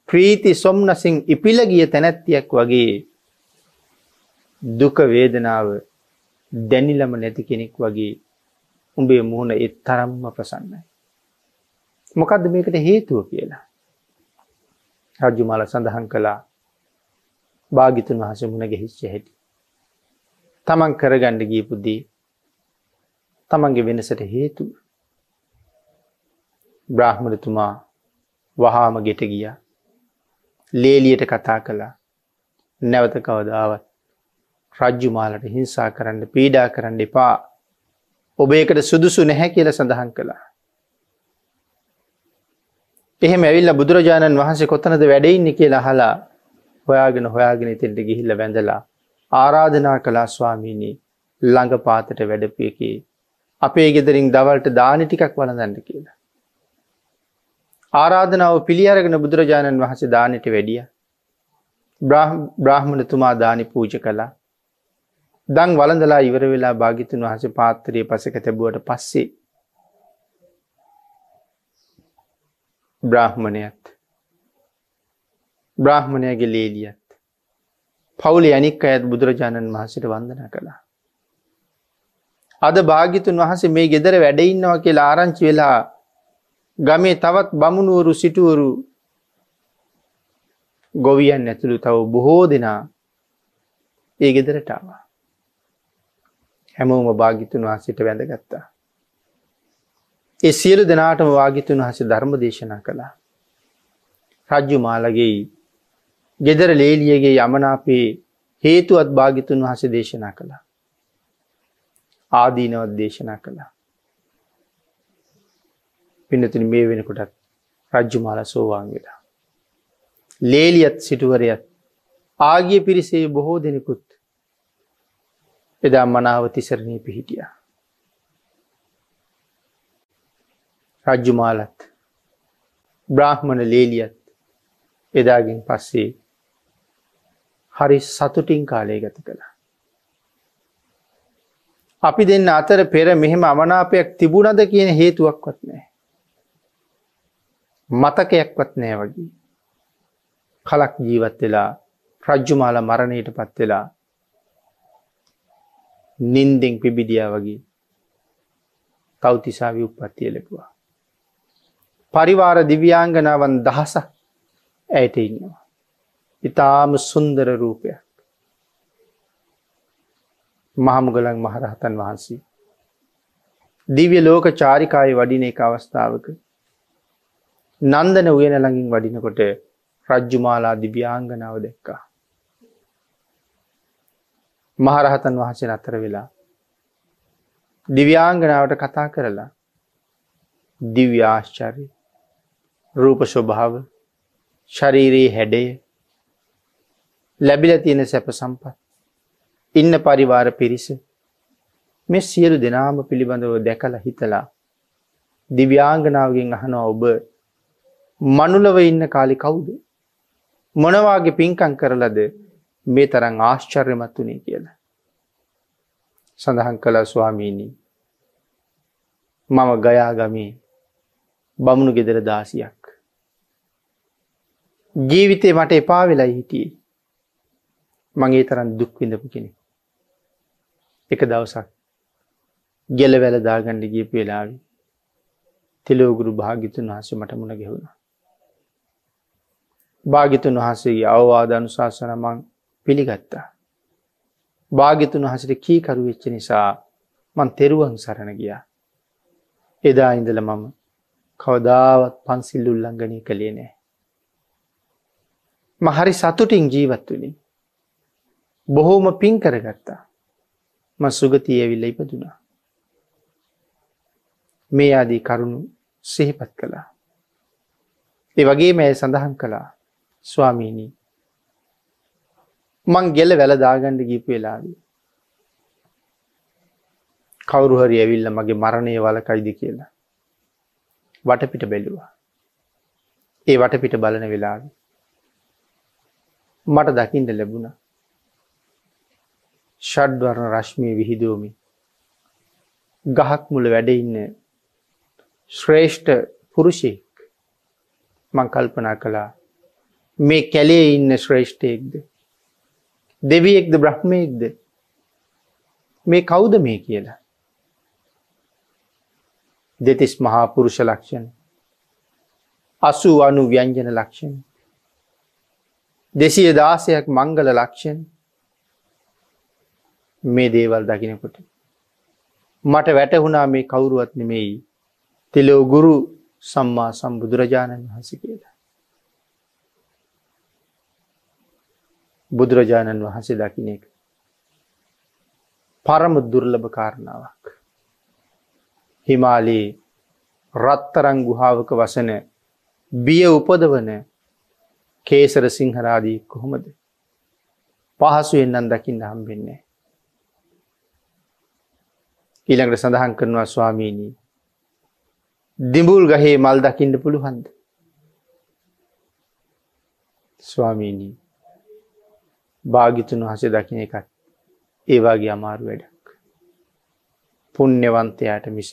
ප්‍රීති සොම්නසින් ඉපිලගිය තැනැත්තියක් වගේ දුක වේදනාව දැනිලම නැති කෙනෙක් වගේ උඹේ මුහුණ එත් තරම්ම ප්‍රසන්නයි. මොකක්ද මේකට හේතුව කියලා. රජ්ජුමාල සඳහන් කළා භාගිතුන් වහස මුණ ගෙහිච්ච හැටි. තමන් කරගණ්ඩ ගීපුද්දී තමන්ගේ වෙනසට හේතු. බ්‍රාහ්මණතුමා වහාම ගෙට ගිය. ලේලියට කතා කළා. නැවත කවදාවත් රජ්ජුමාලට හිංසා කරන්න පීඩා කරන්න එපා. ඔබේකට සුදුසු නැහැ කියල සඳහන් කළා. එහෙම ඇවිල්ල බුදුරජාණන් වහන්සේ කොතනද වැඩඉන්න කියලා හලා හොයාගෙන හොයාගෙන තෙන්ට ගිහිල්ල වැඳලා ආරාධනා කලා ස්වාමීණී ළඟ පාතට වැඩපියකි අපේ ගෙදරින් දවල්ට දානි ටිකක් වලඳන්න කියලා. ආරාධනාව පිළියරගෙන බුදුරජාණන් වහස දානට වැඩිය බ්‍රාහ්මණතුමා දානි පූජ කලා දං වලඳලා ඉවර වෙලා භාගිතුන් වහස පාත්තරයේ පසක තැබුවට පස්සේ බ්‍රාහ්මණයත් බ්‍රාහ්මණයගේ ලේලියත් පවුලි අනික් අයත් බුදුරජාණන් වහසට වන්දන කළා. අද භාගිතුන් වහසේ මේ ගෙදර වැඩඉන්නවා කියලා ආරංචි වෙලා ගමේ තවත් බමුණුවරු සිටුවරු ගොවියන් ඇතුළු තව බොහෝ දෙනා ඒ ගෙදරටාවා. හැමෝම භාගිතුන් වහසට වැඳගත්තා. ඒ සියලු දෙනාටම වාගිතුන් වහස ධර්ම දේශනා කළා. රජ්ජු මාලගේ ගෙදර ලේලියගේ යමනාපේ හේතුවත් භාගිතුන් වහස දේශනා කළා. ආදීනවත් දේශනා කළා. පිනතින මේ වෙනකොටත් රජ්ජුමාල සෝවාන් වෙලා. ලේලියත් සිටුවරයත් ආගිය පිරිසේ බොහෝ දෙනෙකුත් එදා මනාව තිසරණී පිහිටිය. රජ්ජුමාලත් බ්‍රාහ්මණ ලේලියත් එදාගෙන් පස්සේ හරි සතුටින් කාලය ගත කළා. අපි දෙන්න අතර පෙර මෙහෙම අමනාපයක් තිබුණද කියන හේතුවක්වත් නෑ. මතකයක්වත් නෑ වගේ. කලක් ජීවත් වෙලා රජ්ජුමාල මරණයට පත් වෙලා නින්දෙන් පිබිඩියා වගේ කෞතිසාවි උපත්තිය ලැබවා. පරිවාර දිව්‍යාංගනාවන් දහසක් ඇයට ඉන්නවා. ඉතාම සුන්දර රූපයක්. මහමුගලන් මහරහතන් වහන්සේ. දිව්‍ය ලෝක චාරිකාය වඩින එක අවස්ථාවක. නන්දන උයන ළඟින් වඩිනකොට රජ්ජුමාලා දිව්‍යාංගනාව දෙක්කා. මහරහතන් වහන්සේ අතර වෙලා. දිව්‍යාංගනාවට කතා කරලා දිව්‍යාශ්චරය රූප ස්වභාව ශරීරයේ හැඩය ලැබිල තියෙන සැප සම්පත් ඉන්න පරිවාර පිරිස මේ සියලු දෙනාම පිළිබඳව දැකලා හිතලා දිව්‍යාංගනාවගෙන් අහනවා ඔබ මනුලව ඉන්න කාලි කවුද? මොනවාගේ පින්කං කරලද මේ තරං ආශ්චර්යමත් වනේ කියලා. සඳහන් කළ ස්වාමීණී මම ගයාගමී බමුණු ගෙදර දාසියක්. ජීවිතය මට එපා වෙලා හිටියේ. මගේ තරන් දුක් විඳපු කෙනෙ. එක දවසක් ගෙල වැල දාගණ්ඩ ගියපු වෙලාවි තෙලෝගුරු භාගිතුන් වහස මට මුණ ගෙවුණ. භාගිතුන් වහසේගේ අවවාද අනුශාසන මං පිළිගත්තා. භාගිතුන් වහසට කීකරු වෙච්ච නිසා මන් තෙරුවන් සරණ ගියා. එදා ඉඳල මම කවදාවත් පන්සිල් උල්ලංගනය කළේ නෑ. මහරි සතුටින් ජීවත් වලින්. බොහෝම පින් කරගත්තා. ම සුගතිය ඇවිල්ල ඉපදුනා. මේ ආදී කරුණු සිහිපත් කළා. ඒ වගේ මෑ සඳහන් කළා ස්වාමීණී මං ගෙල වැලදාගණ්ඩ ගීපු වෙලාදී. කවුරුහරි ඇවිල්ල මගේ මරණය වලකයිද කියලා. වටපිට බැලුවා. ඒ වටපිට බලන වෙලාව. මට දකිින්ට ලැබුණ. ෂඩ්වරණ රශ්මය විහිදෝමි. ගහක් මුල වැඩඉන්න ශ්‍රේෂ්ඨ පුරුෂයෙක් මං කල්පනා කළා. මේ කැලේ ඉන්න ශ්‍රේෂ්ඨයෙක්ද? දෙවියෙක්ද බ්‍රහ්මයෙක්ද? මේ කෞුද මේ කියලා? දෙතිස් මහා පුරුෂ ලක්ෂණ. අසු අනු ව්‍යංජන ලක්ෂණ. දෙසිය දාසයක් මංගල ලක්ෂණ. මේ දේවල් දකිනකොට මට වැටහුණා මේ කවුරුවත් නෙමෙයි තෙලෝ ගුරු සම්මා සම්බුදුරජාණන් වහස කියලා. බුදුරජාණන් වහන්සේ දකින එක. පරම දුර්ලභ කාරණාවක්. හිමාලයේ රත්තරං ගුහාවක වසන බිය උපදවන කේසර සිංහරාදී කොහොමද පහසුවෙන්න්නන් දකින්න හම්බෙන්නේ. ඊළඟට සඳහන් කරනවා ස්වාමීණී දිඹුල් ගහේ මල් දකින්න පුළුහන්ද. ස්වාමීණී භාගිතුන් වහස දකින එකත් ඒවාගේ අමාරු වැඩක්. පුුණ්‍යවන්තයාට මිස.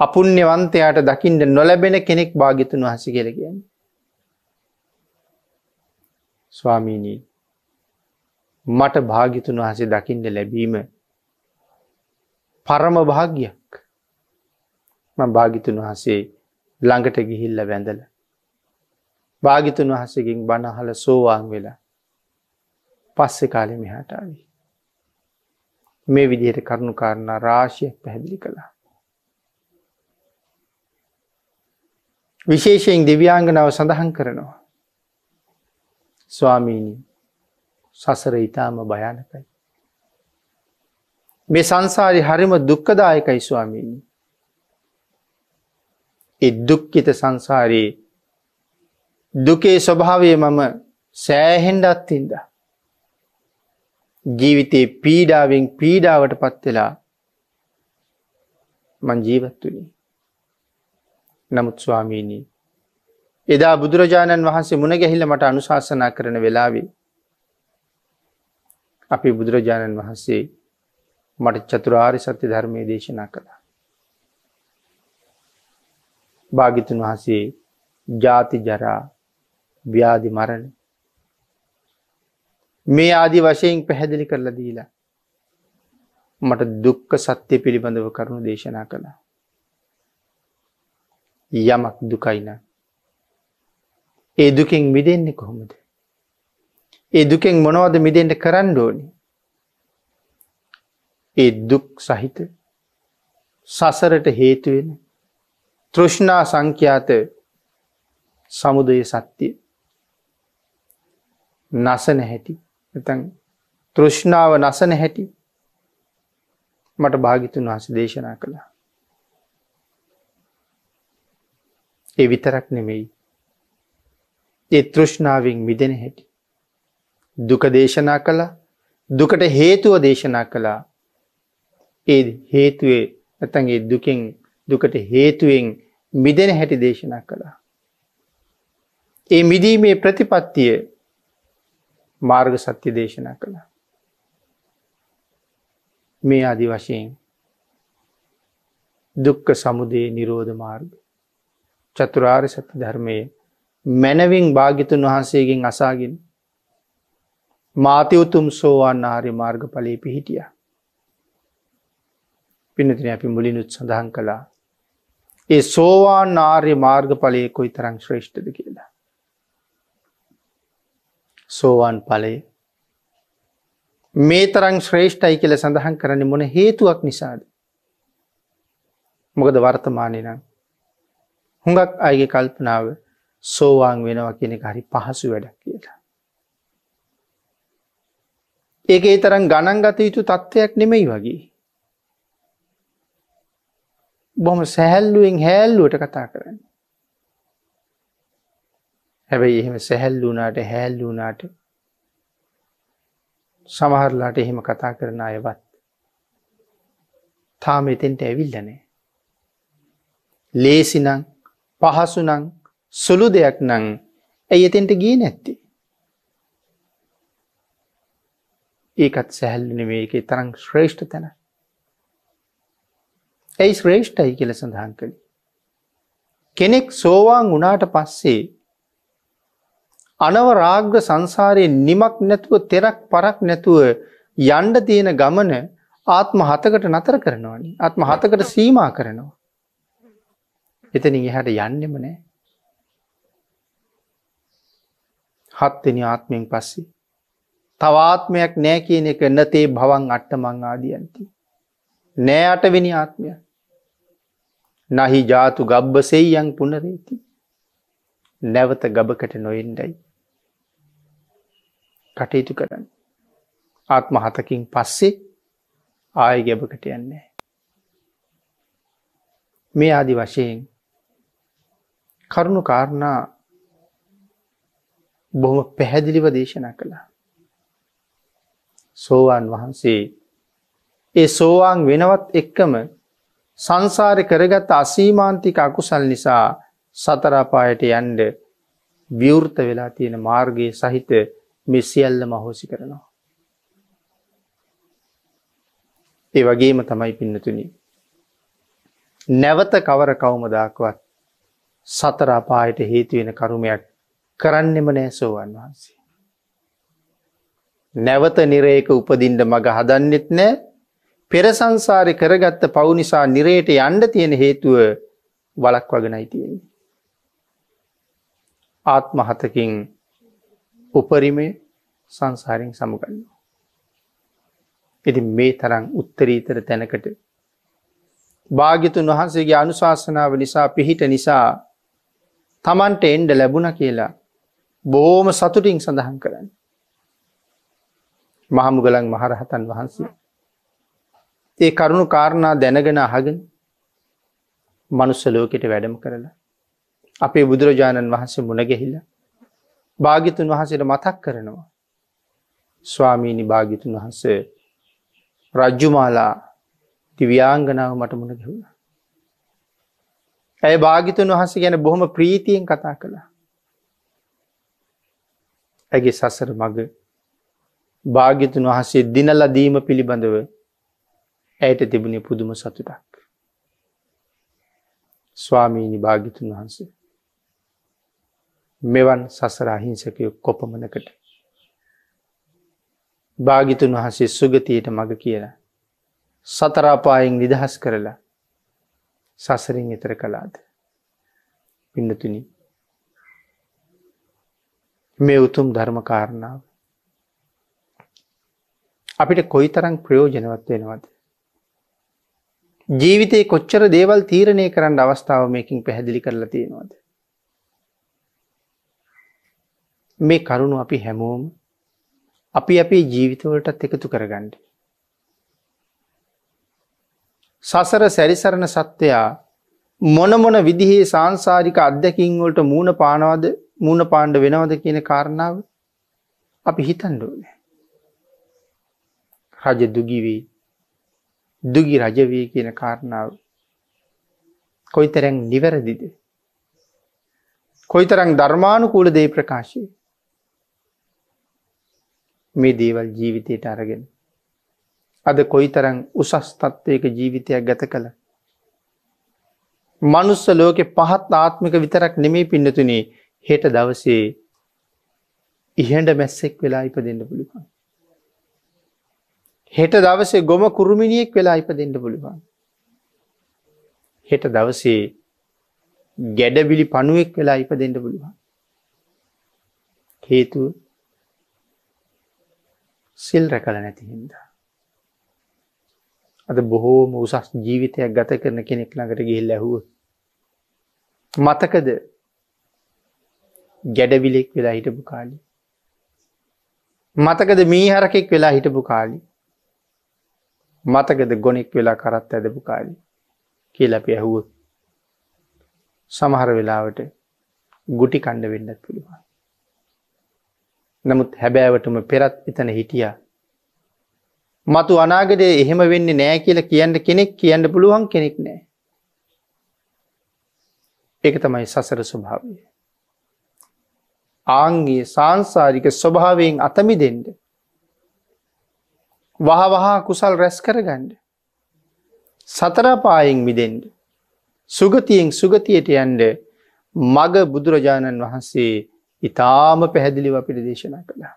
අපුුණ්‍යවන්තයාට දකිින්ට නොලැබෙන කෙනෙක් භාගිතුන් වහස කියලගන්න. ස්වාමීණී මට භාගිතුන් වහසේ දකිින්ට ලැබීම පරම භාග්‍යයක්. භාගිතුන් වහසේ ළඟට ගිහිල්ල වැඳල. භාගිතුන් වහසකින් බණහල සෝවාන් වෙලා පස්සෙ කාලෙ මෙහාටාවී. මේ විදිහයට කරුණු කාරණා රාශයක් පැහැදිලි කළා. විශේෂයෙන් දෙව්‍යාංගනාව සඳහන් කරනවා. ස්වාමීණී සසර ඉතාම භයානකයි. මේ සංසාරි හරිම දුක්කදායකයි ස්වාමීණී. ඉද්දුක්කිත සංසාරයේ දුකේ ස්වභාවය මම සෑහෙන්ඩත්තින්ද. ජීවිතයේ පීඩාවෙන් පීඩාවට පත්වෙලා මං ජීවත්තුනි. නමුත් ස්වාමීණී. එදා බුදුරජාණන් වහන්සේ මුණ ගැහිල්ල මට අනුශාසනා කරන වෙලාවේ. අපි බුදුරජාණන් වහන්සේ මට චතුරාරි සත්‍ය ධර්මය දේශනා කළා. භාගිතුන් වහසේ ජාති ජරා ව්‍යාධි මරණ මේ ආදි වශයෙන් පැහැදිලි කරලා දීලා මට දුක්ක සත්‍යය පිළිබඳව කරුණු දේශනා කළා. යමක් දුකයින ඒ දුකෙන් මිදෙන්නේ කොහොමද? ඒ දුකෙන් මොනවද මිදෙන්ට කරන්න ඕනි? ඒ දුක් සහිත සසරට හේතුවෙන තෘෂ්ණා සංඛ්‍යාත සමුදය සත්‍යය නසන හැටි එතන් තෘෂ්ණාව නසන හැටි මට භාගිතුන් වහස දේශනා කළා. ඒ විතරක් නෙමෙයි. ඒ තෘෂ්ණාවෙන් මිදෙන හැටි. දුක දේශනා කළා දුකට හේතුව දේශනා කළා ඒ හේතුවේ ඇතන්ගේ දුකින් දුකට හේතුවෙන් මිදෙන හැටි දේශනා කළා. ඒ මිදීමේ ප්‍රතිපත්තිය මාර්ග සත්‍ය දේශනා කළා. මේ අදි වශයෙන් දුක්ක සමුදේ නිරෝධ මාර්ග චතුරාර් සත්‍ය ධර්මය මැනවින් භාගිතුන් වහන්සේගෙන් අසාගෙන මාතයවතුම් සෝවාන් ආරය මාර්ග පලේ පිහිටිය. පිනතින අපි මුලිනුත් සඳහන් කළා. ඒ සෝවාන් ආර්ය මාර්ග පලය කොයි තරං ශ්‍රේෂ්ඨද කියලා. සෝවාන් පලය මේ තරං ශ්‍රේෂ්ඨයි කියල සඳහන් කරන්නේ මොන හේතුවක් නිසාද. මොකද වර්තමානය නම් හුඟක් අයගේ කල්පනාව සෝවාන් වෙනවා කෙනෙ හරි පහසු වැඩක් කියලා. ඒක ඒ තරම් ගණන් ගත යුතු තත්ත්වයක් නෙමෙයි වගේ. බොහොම සැහැල්ලුවෙන් හැල්ලුවට කතා කරන්න. හැබැයි එහෙම සැහැල්ලුනාට හැල්ලුනාට සමහරලාට එහෙම කතා කරන අයවත් තාම එතෙන්ට ඇවිල්ලනෑ. ලේසිනං පහසුනං සුළු දෙයක් නං ඇයි එතෙන්ට ගිය නැත්තේ. ඒකත් සැහැල්ලන මේක තරං ශ්‍රේෂ්ඨ තැන. ඇයි ශ්‍රේෂ්ඨයි කියල සඳහන් කළි. කෙනෙක් සෝවාන් වනාට පස්සේ අනව රාග්‍ර සංසාරයේ නිමක් නැතුව තෙරක් පරක් නැතුව යන්ඩ තියෙන ගමන ආත්ම හතකට නතර කරනවානි ආත්ම හතකට සීමා කරනවා. එතනින් එහට යන්නෙම නෑ. හත්වෙනි ආත්මයෙන් පස්සේ. තවාත්මයක් නෑ කියන එක නතේ භවන් අට්ටමං ආදියන්ති. නෑ අටවෙනි ආත්මය. නහි ජාතු ගබ්බ සෙයියන් පුනරේති. නැවත ගබකට නොෙන්ඩයි. කටයුතු කරන්න. ආත්ම හතකින් පස්සේ ආය ගැබකට යන්නේ. මේ ආදි වශයෙන් කරුණු කාරණා බොහොම පැහැදිලිව දේශනා කළා. සෝවාන් වහන්සේ ඒ සෝවාන් වෙනවත් එක්කම සංසාර කරගත් අසීමාන්තික අකුසල් නිසා සතරාපායට යන්ඩ විවෘත වෙලා තියෙන මාර්ගයේ සහිත මෙසිියල්ල මහෝසි කරනවා. ඒ වගේම තමයි පින්නතුනි. නැවත කවර කවුමදාක්වත් සතරාපායට හේතුවෙන කරුමයක් කරන්නෙම නෑ සෝවන් වහන්සේ. නැවත නිරේක උපදින්ට මඟ හදන්නෙත් නෑ පෙරසංසාරය කරගත්ත පවුනිසා නිරේට යන්ඩ තියෙන හේතුව වලක් වගෙනයි තියෙන්නේ. ආත්ම හතකින් උපරිමය සංසාරෙන් සමුගන්න. ඉති මේ තරම් උත්තරීතර තැනකට භාගිතුන් වහන්සේගේ අනුශාසනාව නිසා පිහිට නිසා තමන්ට එන්ඩ ලැබුණ කියලා බෝම සතුටින් සඳහන් කරන්න. මහමුගලන් මහරහතන් වහන්සේ. ඒ කරුණු කාරණා දැනගෙන අහගෙන මනුස්සලෝකෙට වැඩම කරලා. අපේ බුදුරජාණන් වහන්සේ මුණගෙහිල්ල. භාගිතුන් වහසට මතක් කරනවා. ස්වාමීණි භාගිතුන් වහන්සේ රජ්ජුමාලා තිව්‍යාංගනාව මට මුණ ගැහුණ. ඇය භාගිතුන් වහස ගැන බොහොම ප්‍රීතියෙන් කතා කළා. ඇගේ සසර මග භාග්‍යතුන් වහසේ දිනලදීම පිළිබඳව ඇයට තිබුණේ පුදුම සතුටක්. ස්වාමීණි භාගිතුන් වහන්සේ. මෙවන් සසර අහිංසකය කොපමනකට. භාගිතුන් වහසේ සුගතියට මඟ කියලා. සතරාපායෙන් නිදහස් කරලා සසරින් එතර කළාද. පින්නතුනි මේ උතුම් ධර්මකාරණාව. අපිට කොයි තරං ප්‍රයෝජනවත් වෙනවද. ජීවිතයේ කොච්චර දේවල් තීරණය කරන්න අවස්ථාව මේකින් පැහැදිලි කරලා තියෙනවාද. මේ කරුණු අපි හැමෝම අපි අපේ ජීවිතවලටත් එකතු කරගන්නඩ. සසර සැරිසරණ සත්වයා මොනමොන විදිහේ සංසාරික අත්දැකින්වලට මූුණ පානවද මුණ පාණ්ඩ වෙනවද කියන කාරණාව අපි හිතන්ඩෝන. රජ දුගිවී දුගි රජවී කියන කාරණාව කොයි තරැන් නිවැරදිද. කොයි තරං ධර්මානුකූල දේ ප්‍රකාශය මේ දේවල් ජීවිතයට අරගෙන. අද කොයි තරං උසස් තත්ත්වයක ජීවිතයක් ගත කළ. මනුස්ස ලෝකෙ පහත් ආත්මික විතරක් නෙමේ පින්නතුනේ හෙට දවසේ ඉහඬ මැස්සෙක් වෙලා ඉප දෙන්න පුළුවන්. හෙට දවසේ ගොම කුරුමිණියෙක් වෙලා ඉප දෙන්න පුළුවන්. හෙට දවසේ ගැඩබිලි පණුවෙක් වෙලා ඉප දෙන්න පුළුවන්. හේතුව සිල් රැකල නැති හින්දා. අද බොහෝම උසස් ජීවිතයක් ගත කරන කෙනෙක් ළඟට ගිහිල් ඇහුව. මතකද ගැඩවිලෙක් වෙලා හිටපු කාලි. මතකද මීහරකෙක් වෙලා හිටපු කාලි. මතකද ගොනෙක් වෙලා කරත් ඇදපු කාලි කියලපි ඇහුව. සමහර වෙලාවට ගුටි කණ්ඩ වෙන්නත් පුළුවන්. නමුත් හැබෑවටම පෙරත් එතන හිටිය. මතු අනාගදේ එහෙම වෙන්න නෑ කියල කියන්න කෙනෙක් කියන්න පුළුවන් කෙනෙක් නෑ. එක තමයි සසර ස්වභාවය. ආංගේ සංසාරික ස්වභාවයෙන් අතමි දෙෙන්ට. වහ වහා කුසල් රැස් කරගණ්ඩ. සතරපායෙන් මිදෙන්ඩ. සුගතියෙන් සුගතියට යන්ඩ මග බුදුරජාණන් වහන්සේ ඉතාම පැහැදිලිව අපිට දේශනා කළා.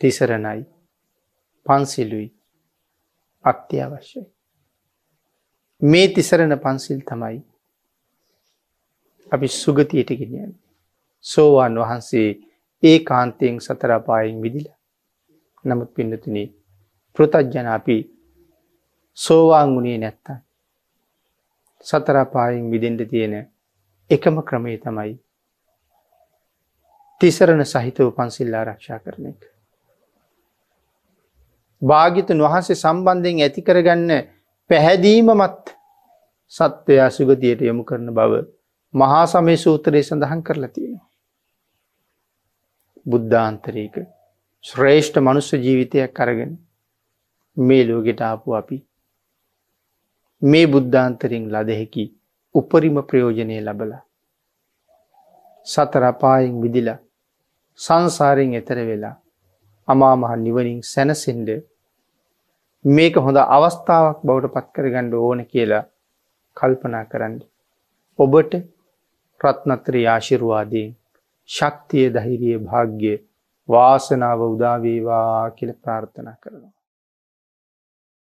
තිසරණයි පන්සිලුයි අත්‍යවශ්‍යයි. මේ තිසරණ පන්සිල් තමයි අපි සුගතියට ගෙනියන්. සෝවාන් වහන්සේ ඒ කාන්තයෙන් සතරපායෙන් විදිල නමුත් පින්නතුනේ පෘතජ්ජන අපි සෝවාන් වුණේ නැත්තන් සතරපායෙන් විදෙන්ට තියෙන එකම ක්‍රමේ තමයි තිසරණ සහිතව පන්සිල් ආරක්ෂා කරන එක. භාගිතන් වහන්සේ සම්බන්ධයෙන් ඇති කරගන්න පැහැදීමමත් සත්වයා සුගතියට යොමු කරන බව මහා සමය සූත්‍රයේ සඳහන් කරලා තියෙනවා. බුද්ධාන්තරයක ශ්‍රේෂ්ඨ මනුස්ස ජීවිතයක් කරගෙන මේ ලෝගෙට ආපු අපි මේ බුද්ධාන්තරින් ලදහෙකි උපරිම ප්‍රයෝජනය ලබලා සතරපායෙන් විදිලා සංසාරයෙන් එතර වෙලා අමාමහ නිවනින් සැනසෙන්ඩ මේක හොඳ අවස්ථාවක් බවට පත් කරගණ්ඩ ඕන කියලා කල්පනා කරන්න. ඔබට රත්නත්‍රී ආශිරවාදයෙන් ශක්තිය දහිරිය භාග්‍ය වාසනාව උදාවේවා කියල ප්‍රාර්ථනා කරනවා.